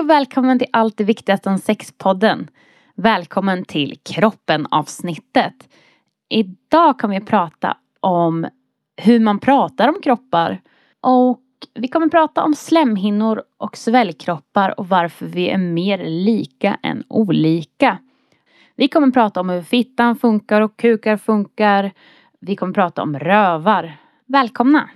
Hej och välkommen till Allt det viktigaste om sexpodden. Välkommen till kroppen avsnittet. Idag kommer vi prata om hur man pratar om kroppar och vi kommer prata om slemhinnor och svällkroppar och varför vi är mer lika än olika. Vi kommer prata om hur fittan funkar och kukar funkar. Vi kommer prata om rövar. Välkomna!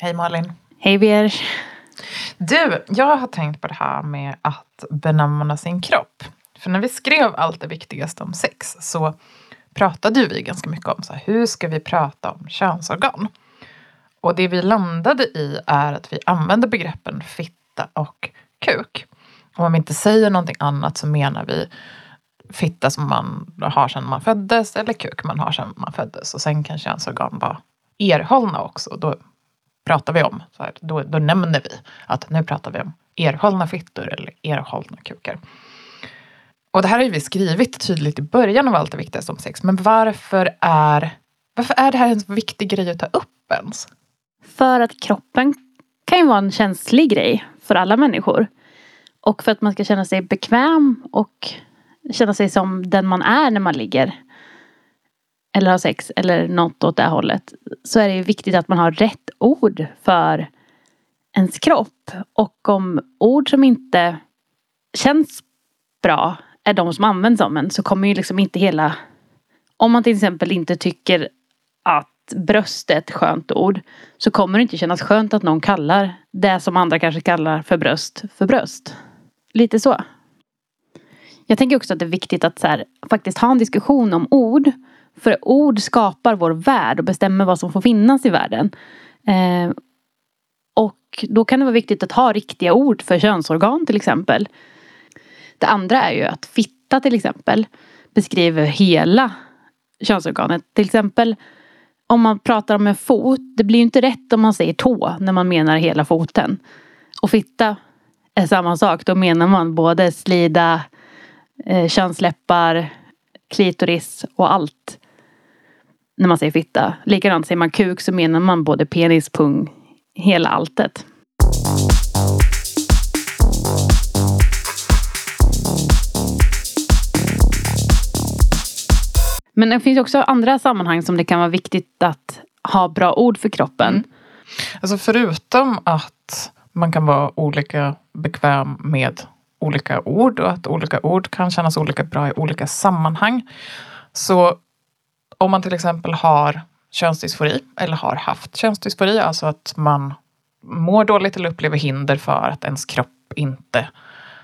Hej Malin. Hej Beer. Du, jag har tänkt på det här med att benämna sin kropp. För när vi skrev allt det viktigaste om sex så pratade vi ganska mycket om så här, hur ska vi prata om könsorgan? Och det vi landade i är att vi använder begreppen fitta och kuk. Och om vi inte säger någonting annat så menar vi fitta som man har sedan man föddes eller kuk man har sedan man föddes. Och sen kan könsorgan vara erhållna också. Då pratar vi om, så här, då, då nämner vi att nu pratar vi om erhållna fittor eller erhållna kukar. Och det här har ju vi skrivit tydligt i början av allt det viktigaste om sex. Men varför är, varför är det här en så viktig grej att ta upp ens? För att kroppen kan ju vara en känslig grej för alla människor. Och för att man ska känna sig bekväm och känna sig som den man är när man ligger. Eller har sex eller något åt det hållet. Så är det ju viktigt att man har rätt ord för ens kropp. Och om ord som inte känns bra är de som används om en så kommer ju liksom inte hela Om man till exempel inte tycker att bröst är ett skönt ord så kommer det inte kännas skönt att någon kallar det som andra kanske kallar för bröst för bröst. Lite så. Jag tänker också att det är viktigt att så här, faktiskt ha en diskussion om ord. För ord skapar vår värld och bestämmer vad som får finnas i världen. Eh, och då kan det vara viktigt att ha riktiga ord för könsorgan till exempel. Det andra är ju att fitta till exempel beskriver hela könsorganet. Till exempel om man pratar om en fot. Det blir ju inte rätt om man säger tå när man menar hela foten. Och fitta är samma sak. Då menar man både slida, eh, könsläppar, klitoris och allt. När man säger fitta. Likadant säger man kuk så menar man både penis, pung, hela alltet. Men det finns också andra sammanhang som det kan vara viktigt att ha bra ord för kroppen. Mm. Alltså förutom att man kan vara olika bekväm med olika ord och att olika ord kan kännas olika bra i olika sammanhang. Så om man till exempel har könsdysfori eller har haft könsdysfori, alltså att man mår dåligt eller upplever hinder för att ens kropp inte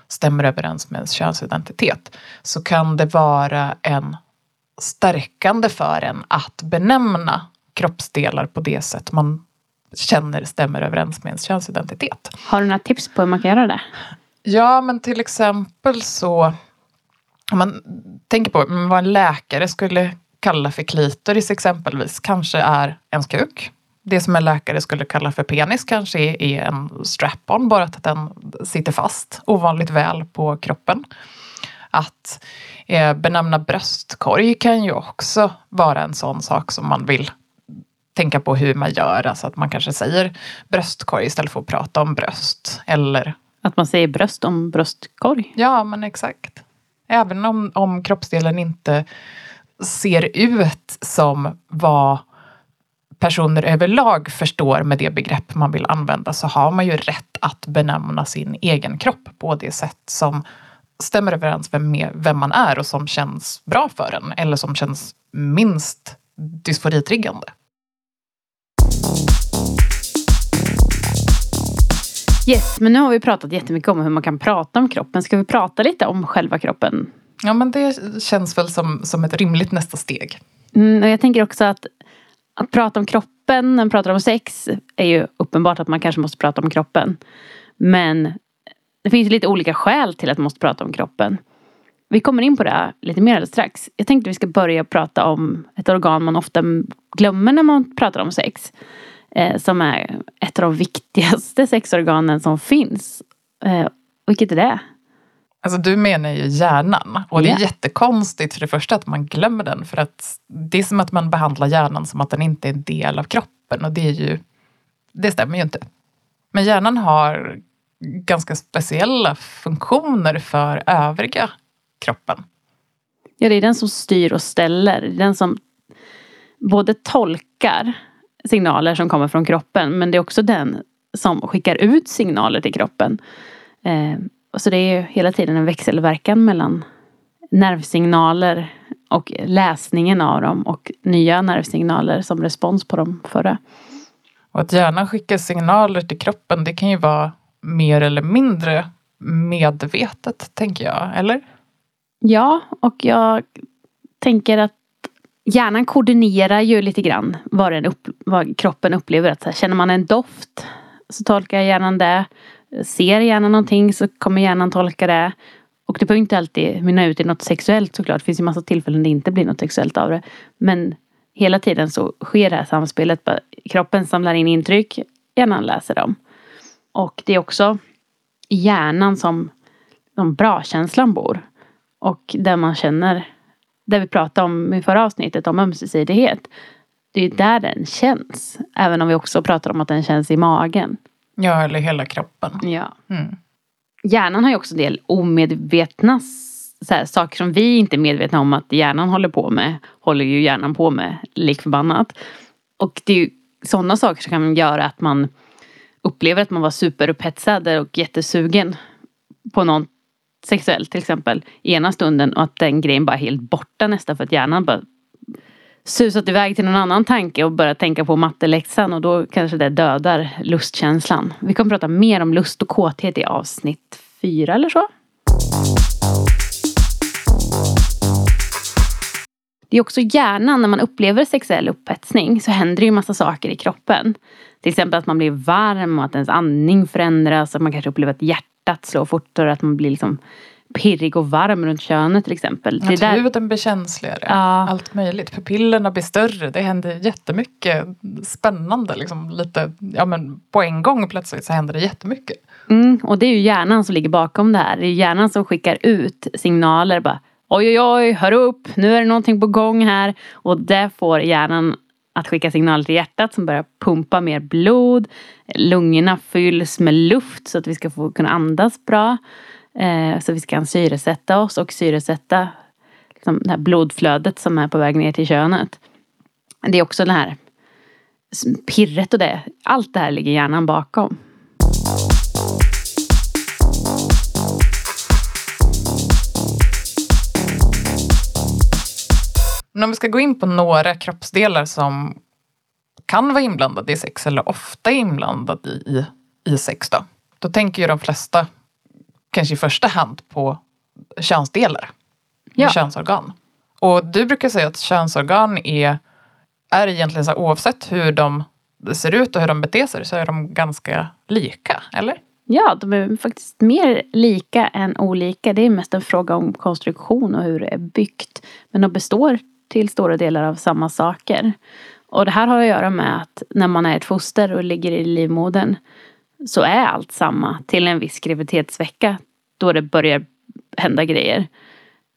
stämmer överens med ens könsidentitet, så kan det vara en stärkande för en att benämna kroppsdelar på det sätt man känner stämmer överens med ens könsidentitet. Har du några tips på hur man kan göra det? Ja, men till exempel så om man tänker på vad en läkare skulle kalla för klitoris exempelvis kanske är ens kuk. Det som en läkare skulle kalla för penis kanske är en strap-on, bara att den sitter fast ovanligt väl på kroppen. Att eh, benämna bröstkorg kan ju också vara en sån sak som man vill tänka på hur man gör. Alltså att man kanske säger bröstkorg istället för att prata om bröst. Eller att man säger bröst om bröstkorg? Ja, men exakt. Även om, om kroppsdelen inte ser ut som vad personer överlag förstår med det begrepp man vill använda så har man ju rätt att benämna sin egen kropp på det sätt som stämmer överens med vem man är och som känns bra för en eller som känns minst dysforitriggande. Yes, men nu har vi pratat jättemycket om hur man kan prata om kroppen. Ska vi prata lite om själva kroppen? Ja, men det känns väl som, som ett rimligt nästa steg. Mm, och jag tänker också att att prata om kroppen när man pratar om sex är ju uppenbart att man kanske måste prata om kroppen. Men det finns lite olika skäl till att man måste prata om kroppen. Vi kommer in på det lite mer alldeles strax. Jag tänkte vi ska börja prata om ett organ man ofta glömmer när man pratar om sex. Eh, som är ett av de viktigaste sexorganen som finns. Eh, vilket är det? Alltså du menar ju hjärnan. Och det är jättekonstigt för det första att man glömmer den. För att det är som att man behandlar hjärnan som att den inte är en del av kroppen. Och det är ju, det stämmer ju inte. Men hjärnan har ganska speciella funktioner för övriga kroppen. Ja, det är den som styr och ställer. Det är Den som både tolkar signaler som kommer från kroppen men det är också den som skickar ut signaler till kroppen. Så det är ju hela tiden en växelverkan mellan nervsignaler och läsningen av dem och nya nervsignaler som respons på de förra. Och att hjärnan skickar signaler till kroppen, det kan ju vara mer eller mindre medvetet, tänker jag. Eller? Ja, och jag tänker att hjärnan koordinerar ju lite grann vad, upp, vad kroppen upplever. Att här, känner man en doft så tolkar hjärnan det. Ser hjärnan någonting så kommer hjärnan tolka det. Och det behöver inte alltid mynna ut i något sexuellt såklart. Det finns ju massa tillfällen det inte blir något sexuellt av det. Men hela tiden så sker det här samspelet. Kroppen samlar in intryck, hjärnan läser dem. Och det är också i hjärnan som de bra-känslan bor. Och där man känner, där vi pratade om i förra avsnittet om ömsesidighet. Det är där den känns. Även om vi också pratar om att den känns i magen. Ja, eller hela kroppen. Ja. Mm. Hjärnan har ju också en del omedvetna här, saker som vi inte är medvetna om att hjärnan håller på med. Håller ju hjärnan på med lik förbannat. Och det är ju sådana saker som kan göra att man upplever att man var superupphetsad och jättesugen på någon sexuellt till exempel ena stunden och att den grejen bara är helt borta nästa för att hjärnan bara susat iväg till någon annan tanke och börjat tänka på matteläxan och då kanske det dödar lustkänslan. Vi kommer prata mer om lust och kåthet i avsnitt fyra eller så. Det är också hjärnan, när man upplever sexuell upphetsning så händer det ju massa saker i kroppen. Till exempel att man blir varm och att ens andning förändras. Att man kanske upplever att hjärtat slår fortare. Att man blir liksom pirrig och varm runt könet till exempel. Att där, huden blir känsligare. Ja. Allt möjligt. Pupillerna blir större. Det händer jättemycket spännande. Liksom, lite, ja, men på en gång plötsligt så händer det jättemycket. mm, och det är ju hjärnan som ligger bakom det här. Det är hjärnan som skickar ut signaler. Bara, oj oj oj, hör upp, nu är det någonting på gång här. Och det får hjärnan att skicka signaler till hjärtat som börjar pumpa mer blod. Lungorna fylls med luft så att vi ska få kunna andas bra. Eh, så vi kan syresätta oss och syresätta liksom, det här blodflödet som är på väg ner till könet. Det är också det här pirret och det. Allt det här ligger hjärnan bakom. Men om vi ska gå in på några kroppsdelar som kan vara inblandade i sex eller ofta är inblandade i, i sex då. Då tänker ju de flesta kanske i första hand på könsdelar. Ja. Könsorgan. Och du brukar säga att könsorgan är, är egentligen så här, oavsett hur de ser ut och hur de beter sig så är de ganska lika, eller? Ja, de är faktiskt mer lika än olika. Det är mest en fråga om konstruktion och hur det är byggt. Men de består till stora delar av samma saker. Och det här har att göra med att när man är ett foster och ligger i livmodern så är allt samma till en viss graviditetsvecka då det börjar hända grejer.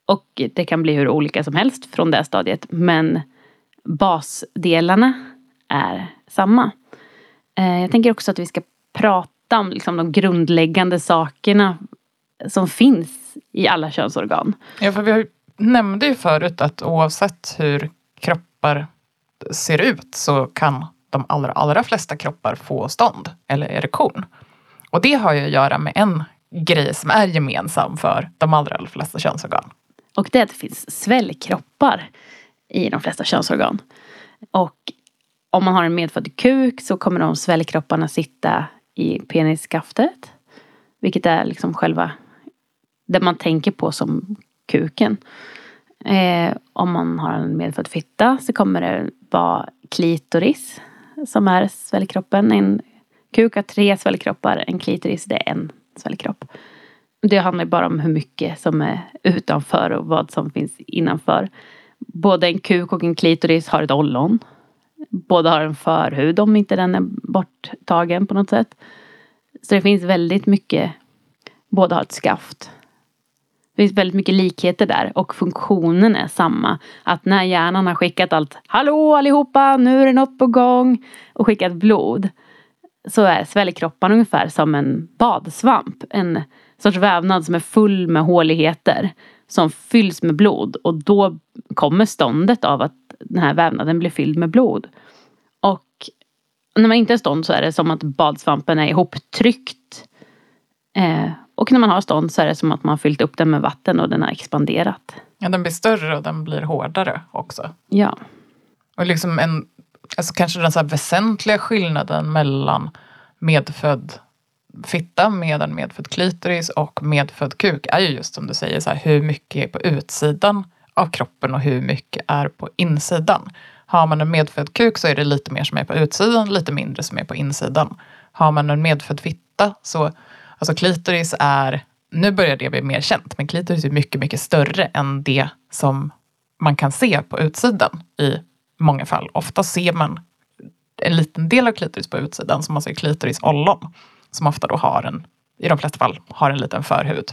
Och det kan bli hur olika som helst från det stadiet. Men basdelarna är samma. Eh, jag tänker också att vi ska prata om liksom de grundläggande sakerna som finns i alla könsorgan. Ja, för vi nämnde ju förut att oavsett hur kroppar ser ut så kan de allra, allra flesta kroppar få stånd eller erektion. Och det har ju att göra med en grej som är gemensam för de allra, allra flesta könsorgan. Och det är att det finns svällkroppar i de flesta könsorgan. Och om man har en medfödd kuk så kommer de svällkropparna sitta i penisskaftet. Vilket är liksom själva det man tänker på som kuken. Eh, om man har en medfödd fitta så kommer det vara klitoris som är svällkroppen. En kuk har tre svällkroppar, en klitoris det är en svällkropp. Det handlar ju bara om hur mycket som är utanför och vad som finns innanför. Både en kuk och en klitoris har ett ollon. Båda har en förhud om inte den är borttagen på något sätt. Så det finns väldigt mycket. Båda har ett skaft. Det finns väldigt mycket likheter där och funktionen är samma. Att när hjärnan har skickat allt Hallå allihopa, nu är det något på gång och skickat blod. Så är svällkroppen ungefär som en badsvamp. En sorts vävnad som är full med håligheter. Som fylls med blod och då kommer ståndet av att den här vävnaden blir fylld med blod. Och när man inte är stånd så är det som att badsvampen är ihoptryckt. Eh, och när man har stånd så är det som att man har fyllt upp den med vatten och den har expanderat. Ja, den blir större och den blir hårdare också. Ja. Och liksom en, alltså kanske den så väsentliga skillnaden mellan medfödd fitta med en medfödd klitoris och medfödd kuk är ju just som du säger, så här, hur mycket är på utsidan av kroppen och hur mycket är på insidan. Har man en medfödd kuk så är det lite mer som är på utsidan, lite mindre som är på insidan. Har man en medfödd fitta så, alltså klitoris är, nu börjar det bli mer känt, men klitoris är mycket, mycket större än det som man kan se på utsidan i många fall. Ofta ser man en liten del av klitoris på utsidan som man ser klitoris ollon, Som ofta då har en, i de flesta fall, har en liten förhud.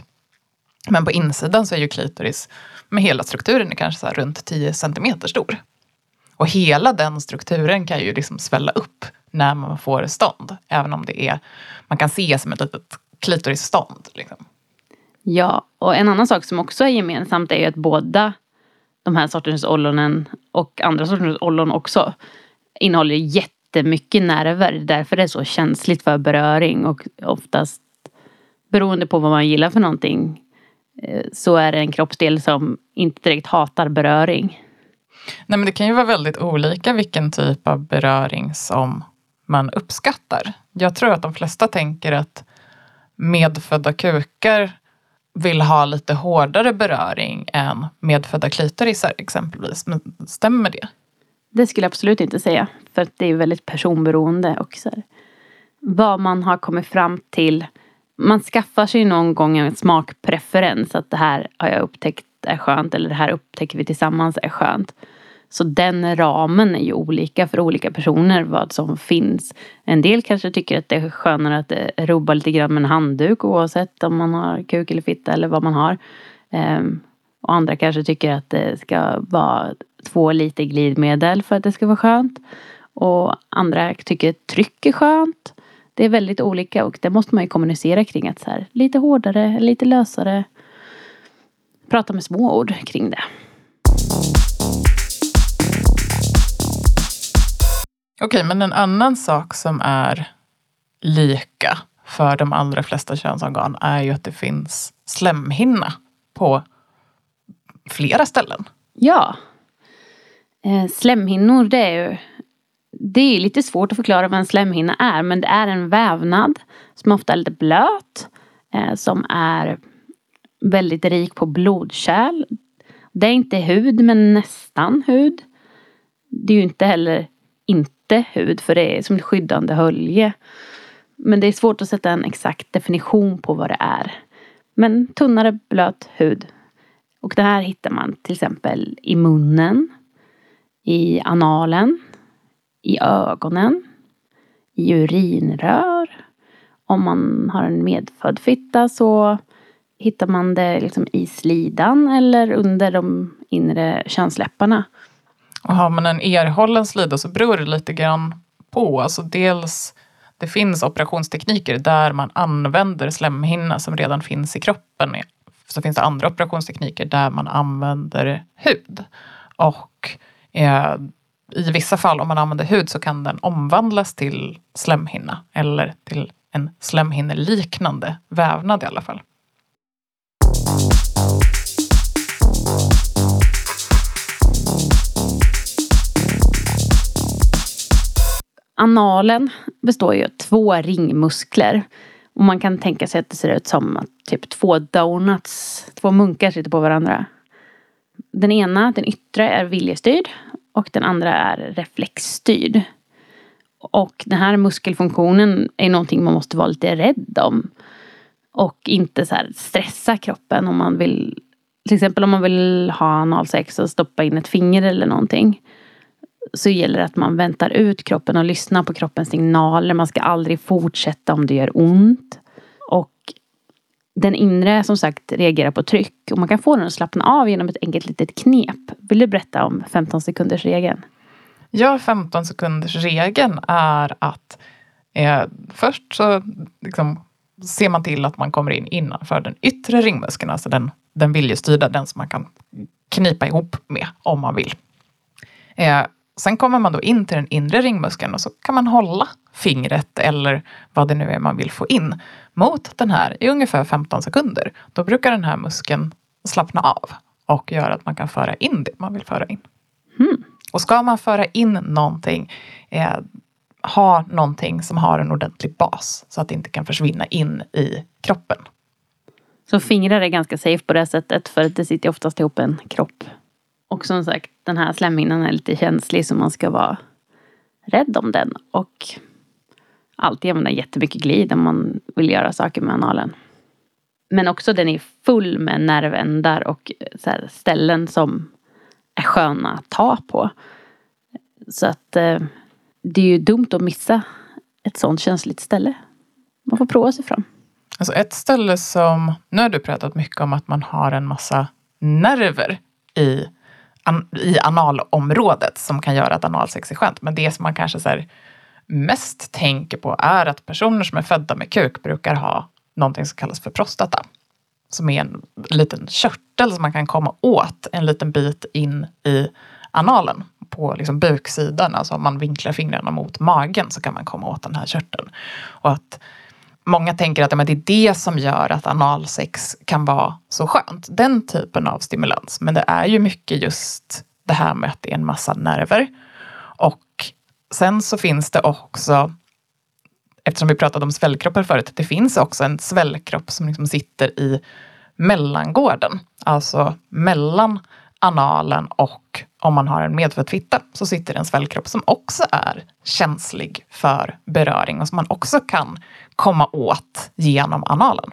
Men på insidan så är ju klitoris med hela strukturen är kanske så runt 10 centimeter stor. Och hela den strukturen kan ju liksom svälla upp när man får stånd. Även om det är, man kan se som ett litet klitorisstånd. Liksom. Ja, och en annan sak som också är gemensamt är ju att båda de här sortens ollonen och andra sorters ollon också innehåller jättemycket nerver. Därför är det så känsligt för beröring och oftast beroende på vad man gillar för någonting eh, så är det en kroppsdel som inte direkt hatar beröring. Nej, men det kan ju vara väldigt olika vilken typ av beröring som man uppskattar. Jag tror att de flesta tänker att medfödda kukar vill ha lite hårdare beröring än medfödda klitorisar exempelvis. Men stämmer det? Det skulle jag absolut inte säga. För att det är väldigt personberoende och så här, vad man har kommit fram till. Man skaffar sig någon gång en smakpreferens. Att det här har jag upptäckt är skönt eller det här upptäcker vi tillsammans är skönt. Så den ramen är ju olika för olika personer vad som finns. En del kanske tycker att det är skönare att eh, rubba lite grann med en handduk oavsett om man har kuk eller fitta eller vad man har. Um, och andra kanske tycker att det ska vara två liter glidmedel för att det ska vara skönt. Och andra tycker att tryck är skönt. Det är väldigt olika och det måste man ju kommunicera kring att så här, lite hårdare, lite lösare. Prata med små ord kring det. Okej, men en annan sak som är lika för de allra flesta könsorgan är ju att det finns slemhinna på flera ställen. Ja. Eh, slemhinnor det är ju det är lite svårt att förklara vad en slemhinna är men det är en vävnad som ofta är lite blöt. Eh, som är väldigt rik på blodkärl. Det är inte hud men nästan hud. Det är ju inte heller inte hud för det är som ett skyddande hölje. Men det är svårt att sätta en exakt definition på vad det är. Men tunnare blöt hud. Och det här hittar man till exempel i munnen, i analen, i ögonen, i urinrör. Om man har en medfödd fitta så hittar man det liksom i slidan eller under de inre könsläpparna. Och har man en erhållen slida så beror det lite grann på. Alltså dels, det finns operationstekniker där man använder slemhinna som redan finns i kroppen. Så finns det andra operationstekniker där man använder hud. Och eh, i vissa fall om man använder hud så kan den omvandlas till slemhinna eller till en slemhinneliknande vävnad i alla fall. Analen består ju av två ringmuskler. Och man kan tänka sig att det ser ut som typ två donuts. Två munkar sitter på varandra. Den ena, den yttre, är viljestyrd och den andra är reflexstyrd. Och den här muskelfunktionen är någonting man måste vara lite rädd om. Och inte så stressa kroppen om man vill till exempel om man vill ha analsex och stoppa in ett finger eller någonting så gäller det att man väntar ut kroppen och lyssnar på kroppens signaler. Man ska aldrig fortsätta om det gör ont. Och Den inre som sagt reagerar på tryck och man kan få den att slappna av genom ett enkelt litet knep. Vill du berätta om 15 sekunders regeln? Ja, 15 sekunders regeln är att eh, först så liksom, ser man till att man kommer in innanför den yttre ringmuskeln, alltså den, den viljestyrda, den som man kan knipa ihop med om man vill. Eh, sen kommer man då in till den inre ringmuskeln och så kan man hålla fingret eller vad det nu är man vill få in mot den här i ungefär 15 sekunder. Då brukar den här muskeln slappna av och göra att man kan föra in det man vill föra in. Mm. Och ska man föra in någonting, eh, ha någonting som har en ordentlig bas så att det inte kan försvinna in i kroppen. Så fingrar är ganska safe på det sättet för det sitter oftast ihop en kropp. Och som sagt, den här slemhinnan är lite känslig så man ska vara rädd om den och alltid använda jättemycket glid om man vill göra saker med analen. Men också den är full med nervändar och eh, så här ställen som är sköna att ta på. Så att eh, det är ju dumt att missa ett sånt känsligt ställe. Man får prova sig fram. Alltså ett ställe som, nu har du pratat mycket om att man har en massa nerver i, an, i analområdet som kan göra att analsex är skönt. Men det som man kanske så här, mest tänker på är att personer som är födda med kuk brukar ha någonting som kallas för prostata. Som är en liten körtel som man kan komma åt en liten bit in i analen på liksom buksidan. Alltså om man vinklar fingrarna mot magen så kan man komma åt den här körteln. Och att många tänker att ja, men det är det som gör att analsex kan vara så skönt. Den typen av stimulans. Men det är ju mycket just det här med att det är en massa nerver. Och sen så finns det också eftersom vi pratade om svällkroppar förut, det finns också en svällkropp som liksom sitter i mellangården. Alltså mellan analen och om man har en medfödd fitta så sitter en svällkropp som också är känslig för beröring och som man också kan komma åt genom analen.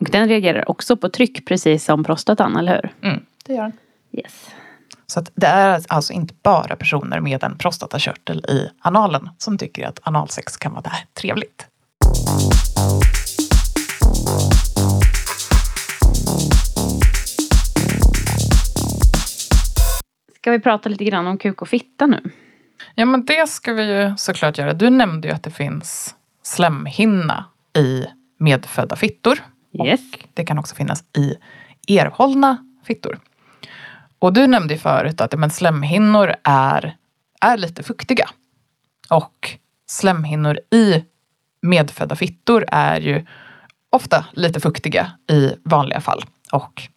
Och den reagerar också på tryck precis som prostatan, eller hur? Mm, det gör den. Yes. Så det är alltså inte bara personer med en prostatakörtel i analen som tycker att analsex kan vara trevligt. Ska vi prata lite grann om kuk och fitta nu? Ja, men det ska vi ju såklart göra. Du nämnde ju att det finns slemhinna i medfödda fittor. Yes. Och det kan också finnas i erhållna fittor. Och du nämnde ju förut att men slemhinnor är, är lite fuktiga. Och slemhinnor i medfödda fittor är ju ofta lite fuktiga i vanliga fall. Och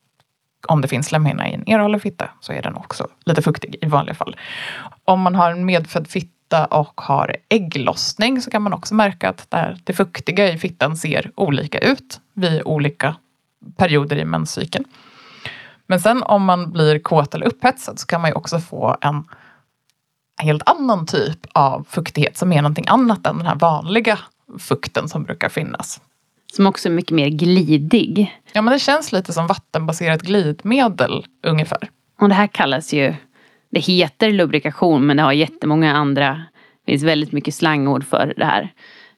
om det finns slemhinna i en erhållen fitta så är den också lite fuktig i vanliga fall. Om man har en medfödd fitta och har ägglossning så kan man också märka att där det fuktiga i fittan ser olika ut vid olika perioder i menscykeln. Men sen om man blir kåt eller upphetsad så kan man ju också få en helt annan typ av fuktighet som är någonting annat än den här vanliga fukten som brukar finnas. Som också är mycket mer glidig. Ja, men det känns lite som vattenbaserat glidmedel ungefär. Och det här kallas ju, det heter lubrikation men det har jättemånga andra, det finns väldigt mycket slangord för det här.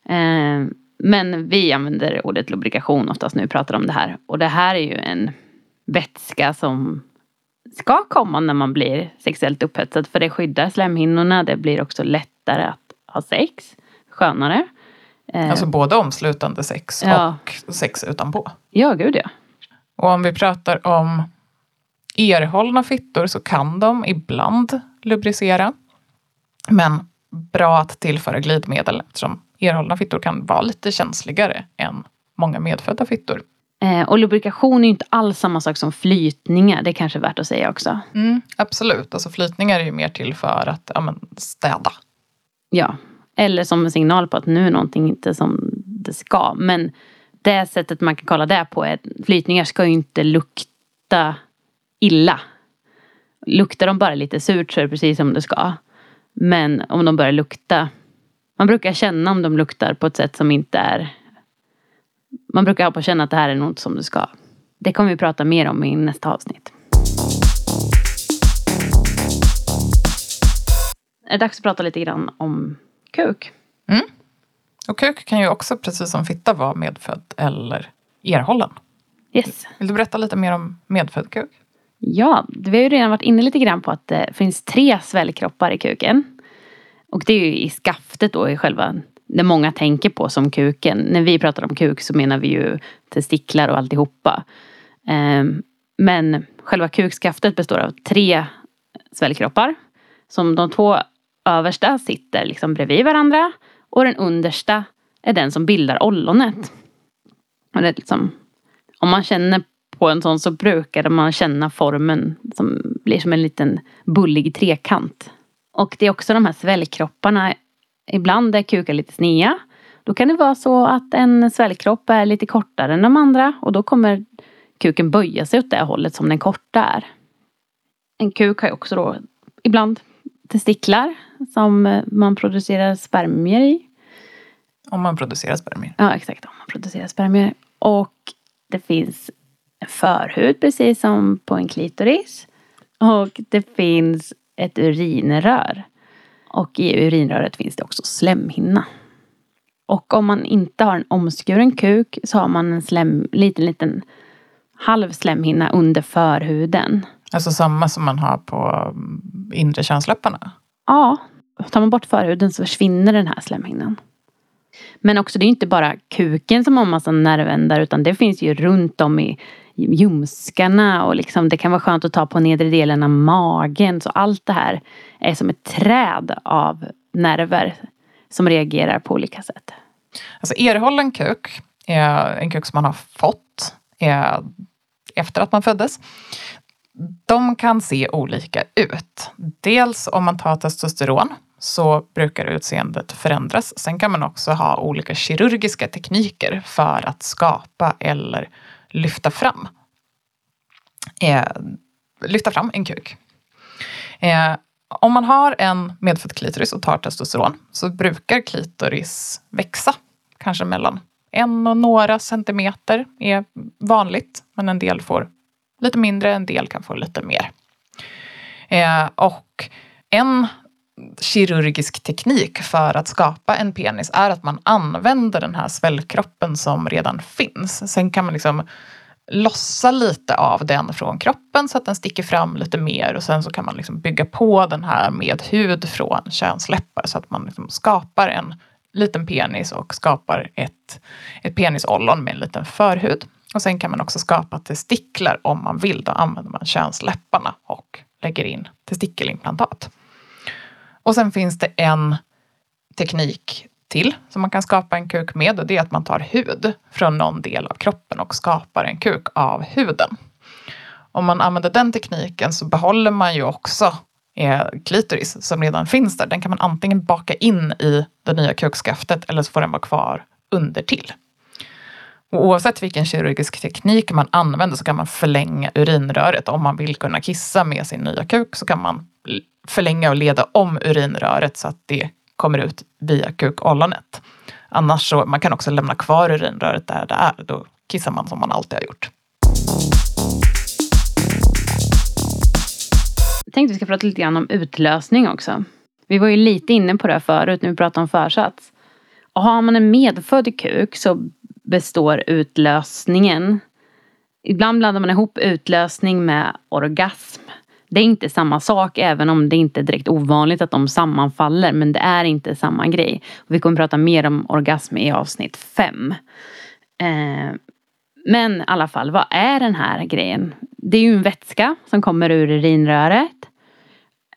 Eh, men vi använder ordet lubrikation oftast när vi pratar om det här. Och det här är ju en vätska som ska komma när man blir sexuellt upphetsad. För det skyddar slemhinnorna, det blir också lättare att ha sex, skönare. Eh, alltså både omslutande sex ja. och sex utanpå. Ja, gud ja. Och om vi pratar om erhållna fittor så kan de ibland lubricera. Men bra att tillföra glidmedel eftersom erhållna fittor kan vara lite känsligare än många medfödda fittor. Eh, och lubrikation är ju inte alls samma sak som flytningar. Det är kanske värt att säga också. Mm, absolut, alltså flytningar är ju mer till för att ja, men, städa. Ja, eller som en signal på att nu är någonting inte som det ska. Men det sättet man kan kolla det på är att flytningar ska ju inte lukta illa. Luktar de bara lite surt så är det precis som det ska. Men om de börjar lukta. Man brukar känna om de luktar på ett sätt som inte är. Man brukar ha på att känna att det här är något som det ska. Det kommer vi prata mer om i nästa avsnitt. Det är dags att prata lite grann om kuk. Mm. Och kuk kan ju också precis som fitta vara medfödd eller erhållen. Yes. Vill du berätta lite mer om medfödd kuk? Ja, vi har ju redan varit inne lite grann på att det finns tre svällkroppar i kuken. Och det är ju i skaftet då, i själva, det många tänker på som kuken. När vi pratar om kuk så menar vi ju testiklar och alltihopa. Ehm, men själva kukskaftet består av tre svällkroppar. Som de två översta sitter liksom bredvid varandra. Och den understa är den som bildar ollonet. Och det är liksom, om man känner på en sån så brukar man känna formen som blir som en liten bullig trekant. Och det är också de här svällkropparna. Ibland är kukar lite snea. Då kan det vara så att en svällkropp är lite kortare än de andra och då kommer kuken böja sig åt det hållet som den korta är. En kuk har ju också då ibland testiklar som man producerar spermier i. Om man producerar spermier. Ja exakt, om man producerar spermier. Och det finns en förhud precis som på en klitoris. Och det finns ett urinrör. Och i urinröret finns det också slemhinna. Och om man inte har en omskuren kuk så har man en slem, liten, liten halv slemhinna under förhuden. Alltså samma som man har på mm, inre könsläpparna? Ja, tar man bort förhuden så försvinner den här slemhinnan. Men också det är inte bara kuken som har massa nervändar utan det finns ju runt om i ljumskarna och liksom det kan vara skönt att ta på nedre delen av magen. Så allt det här är som ett träd av nerver som reagerar på olika sätt. Alltså erhållen kuk är en kuk som man har fått är efter att man föddes. De kan se olika ut. Dels om man tar testosteron så brukar utseendet förändras. Sen kan man också ha olika kirurgiska tekniker för att skapa eller lyfta fram. Eh, lyfta fram en kuk. Eh, om man har en medfödd klitoris och tar testosteron så brukar klitoris växa. Kanske mellan en och några centimeter är vanligt. Men en del får lite mindre, en del kan få lite mer. Eh, och en kirurgisk teknik för att skapa en penis är att man använder den här svällkroppen som redan finns. Sen kan man liksom lossa lite av den från kroppen så att den sticker fram lite mer och sen så kan man liksom bygga på den här med hud från könsläppar så att man liksom skapar en liten penis och skapar ett, ett penisollon med en liten förhud. Och sen kan man också skapa testiklar om man vill. Då använder man könsläpparna och lägger in testikelimplantat. Och sen finns det en teknik till som man kan skapa en kuk med och det är att man tar hud från någon del av kroppen och skapar en kuk av huden. Om man använder den tekniken så behåller man ju också eh, klitoris som redan finns där. Den kan man antingen baka in i det nya kukskaftet eller så får den vara kvar under till. Och oavsett vilken kirurgisk teknik man använder så kan man förlänga urinröret. Om man vill kunna kissa med sin nya kuk så kan man förlänga och leda om urinröret så att det kommer ut via kukollonet. Annars så, man kan också lämna kvar urinröret där det är. Då kissar man som man alltid har gjort. Jag tänkte vi ska prata lite grann om utlösning också. Vi var ju lite inne på det förut när vi pratade om försats. Och har man en medfödd kuk så består utlösningen Ibland blandar man ihop utlösning med orgasm. Det är inte samma sak även om det inte är direkt ovanligt att de sammanfaller. Men det är inte samma grej. Vi kommer prata mer om orgasm i avsnitt fem. Eh, men i alla fall, vad är den här grejen? Det är ju en vätska som kommer ur urinröret.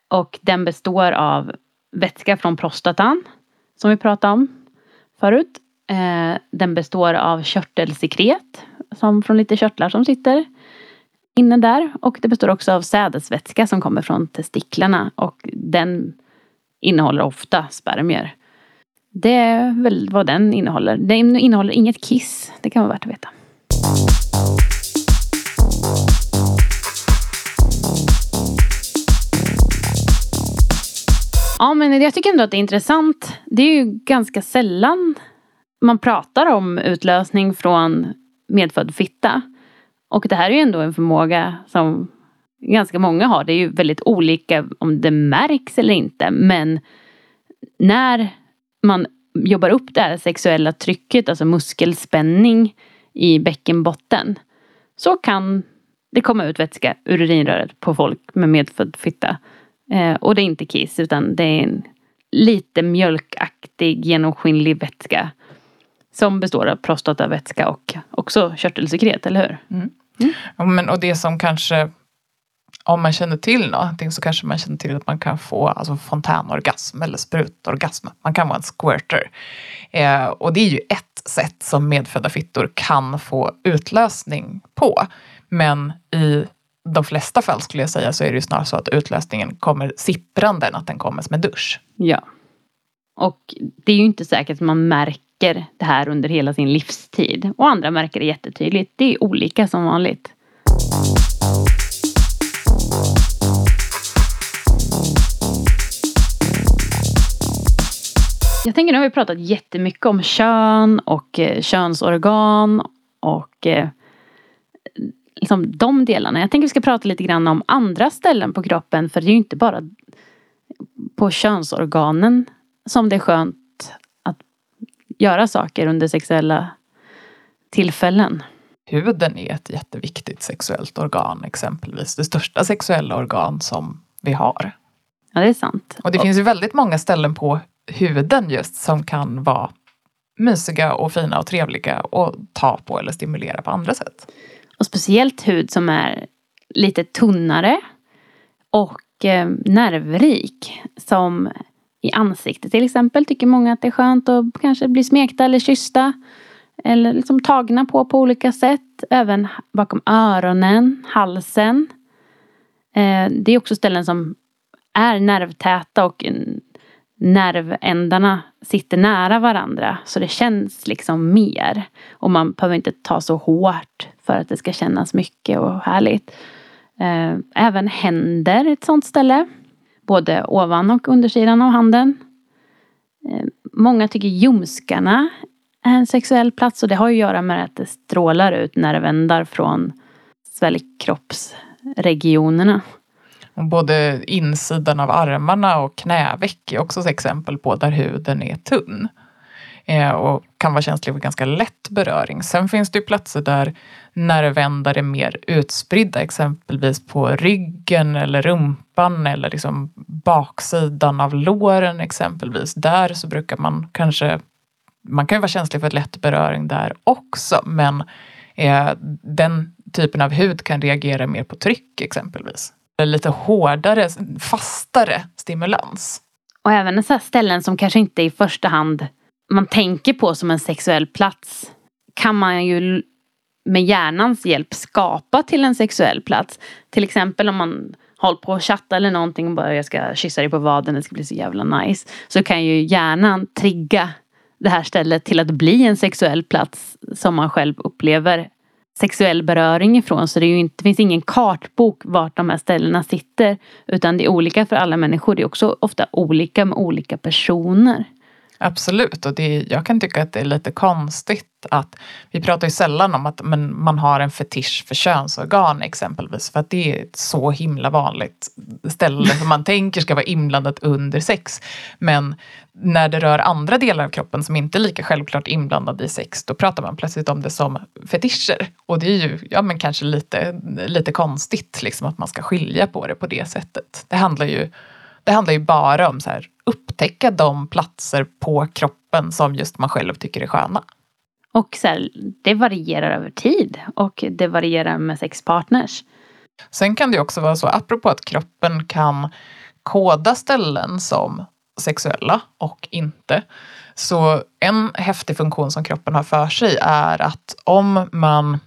Och den består av vätska från prostatan. Som vi pratade om förut. Eh, den består av körtelsekret. Som från lite körtlar som sitter inne där. Och det består också av sädesvätska som kommer från testiklarna. Och den innehåller ofta spermier. Det är väl vad den innehåller. Den innehåller inget kiss. Det kan vara värt att veta. Ja men jag tycker ändå att det är intressant. Det är ju ganska sällan man pratar om utlösning från medfödd fitta. Och det här är ju ändå en förmåga som ganska många har. Det är ju väldigt olika om det märks eller inte. Men när man jobbar upp det här sexuella trycket, alltså muskelspänning i bäckenbotten. så kan det komma ut vätska ur urinröret på folk med medfödd fitta. Eh, och det är inte kiss utan det är en lite mjölkaktig genomskinlig vätska. Som består av prostatavätska och också körtelsekret, eller hur? Mm. Mm. Men, och det som kanske om man känner till någonting så kanske man känner till att man kan få alltså, fontänorgasm eller sprutorgasm. Man kan vara en squirter. Eh, och det är ju ett sätt som medfödda fittor kan få utlösning på. Men i de flesta fall skulle jag säga så är det ju snarare så att utlösningen kommer sipprande än att den kommer som en dusch. Ja. Och det är ju inte säkert att man märker det här under hela sin livstid. Och andra märker det jättetydligt. Det är olika som vanligt. Jag tänker nu har vi pratat jättemycket om kön och eh, könsorgan och eh, liksom de delarna. Jag tänker vi ska prata lite grann om andra ställen på kroppen för det är ju inte bara på könsorganen som det är skönt göra saker under sexuella tillfällen. Huden är ett jätteviktigt sexuellt organ exempelvis. Det största sexuella organ som vi har. Ja, det är sant. Och det finns ju väldigt många ställen på huden just som kan vara mysiga och fina och trevliga och ta på eller stimulera på andra sätt. Och speciellt hud som är lite tunnare och eh, nervrik. Som i ansiktet till exempel tycker många att det är skönt att kanske bli smekta eller kyssta. Eller liksom tagna på på olika sätt. Även bakom öronen, halsen. Eh, det är också ställen som är nervtäta och nervändarna sitter nära varandra. Så det känns liksom mer. Och man behöver inte ta så hårt för att det ska kännas mycket och härligt. Eh, även händer är ett sånt ställe. Både ovan och undersidan av handen. Eh, många tycker ljumskarna är en sexuell plats och det har ju att göra med att det strålar ut nervändar från svällkroppsregionerna. Både insidan av armarna och knäveck är också exempel på där huden är tunn. Eh, och kan vara känslig för ganska lätt beröring. Sen finns det ju platser där nervändar är mer utspridda, exempelvis på ryggen eller rumpan eller liksom baksidan av låren exempelvis. Där så brukar man kanske, man kan ju vara känslig för lätt beröring där också, men eh, den typen av hud kan reagera mer på tryck exempelvis lite hårdare, fastare stimulans. Och även så ställen som kanske inte i första hand man tänker på som en sexuell plats kan man ju med hjärnans hjälp skapa till en sexuell plats. Till exempel om man håller på att chatta eller någonting och bara jag ska kyssa dig på vaden, det ska bli så jävla nice. Så kan ju hjärnan trigga det här stället till att bli en sexuell plats som man själv upplever sexuell beröring ifrån. Så det, är ju inte, det finns ingen kartbok vart de här ställena sitter. Utan det är olika för alla människor. Det är också ofta olika med olika personer. Absolut, och det, jag kan tycka att det är lite konstigt att vi pratar ju sällan om att men, man har en fetisch för könsorgan exempelvis för att det är ett så himla vanligt ställe som man tänker ska vara inblandat under sex. Men när det rör andra delar av kroppen som inte är lika självklart inblandade i sex då pratar man plötsligt om det som fetischer. Och det är ju ja, men kanske lite, lite konstigt liksom, att man ska skilja på det på det sättet. Det handlar ju det handlar ju bara om så här, upptäcka de platser på kroppen som just man själv tycker är sköna. Och så här, det varierar över tid och det varierar med sexpartners. Sen kan det också vara så, apropå att kroppen kan koda ställen som sexuella och inte. Så en häftig funktion som kroppen har för sig är att om man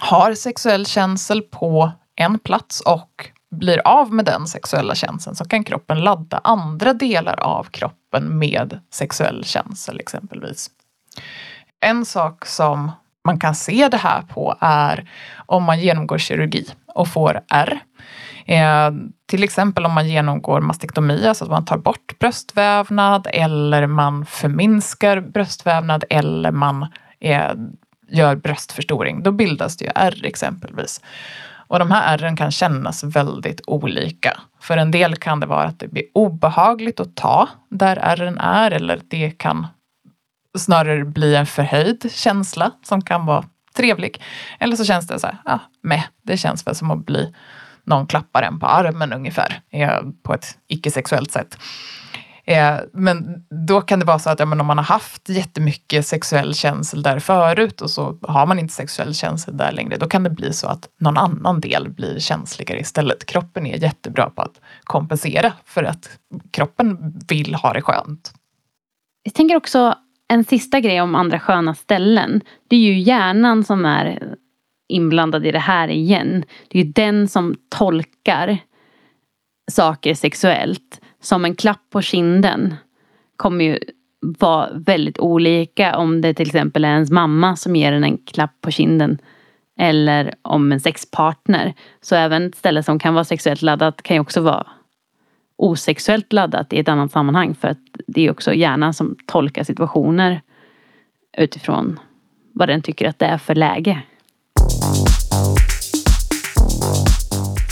har sexuell känsel på en plats och blir av med den sexuella känslan så kan kroppen ladda andra delar av kroppen med sexuell känsel exempelvis. En sak som man kan se det här på är om man genomgår kirurgi och får R. Eh, till exempel om man genomgår mastektomi, alltså att man tar bort bröstvävnad eller man förminskar bröstvävnad eller man eh, gör bröstförstoring. Då bildas det ju R exempelvis. Och de här ärren kan kännas väldigt olika. För en del kan det vara att det blir obehagligt att ta där ärren är eller det kan snarare bli en förhöjd känsla som kan vara trevlig. Eller så känns det så här, ah, meh, det känns väl som att bli någon klappar en på armen ungefär, eh, på ett icke-sexuellt sätt. Eh, men då kan det vara så att ja, men om man har haft jättemycket sexuell känsel där förut och så har man inte sexuell känsel där längre, då kan det bli så att någon annan del blir känsligare istället. Kroppen är jättebra på att kompensera för att kroppen vill ha det skönt. Jag tänker också en sista grej om andra sköna ställen. Det är ju hjärnan som är inblandad i det här igen. Det är ju den som tolkar saker sexuellt. Som en klapp på kinden kommer ju vara väldigt olika om det till exempel är ens mamma som ger en en klapp på kinden. Eller om en sexpartner. Så även ett ställe som kan vara sexuellt laddat kan ju också vara osexuellt laddat i ett annat sammanhang. För att det är också hjärnan som tolkar situationer utifrån vad den tycker att det är för läge.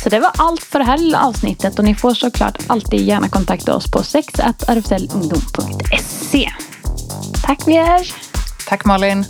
Så det var allt för det här lilla avsnittet och ni får såklart alltid gärna kontakta oss på sexrfslungdom.se. Tack Vierge! Tack Malin!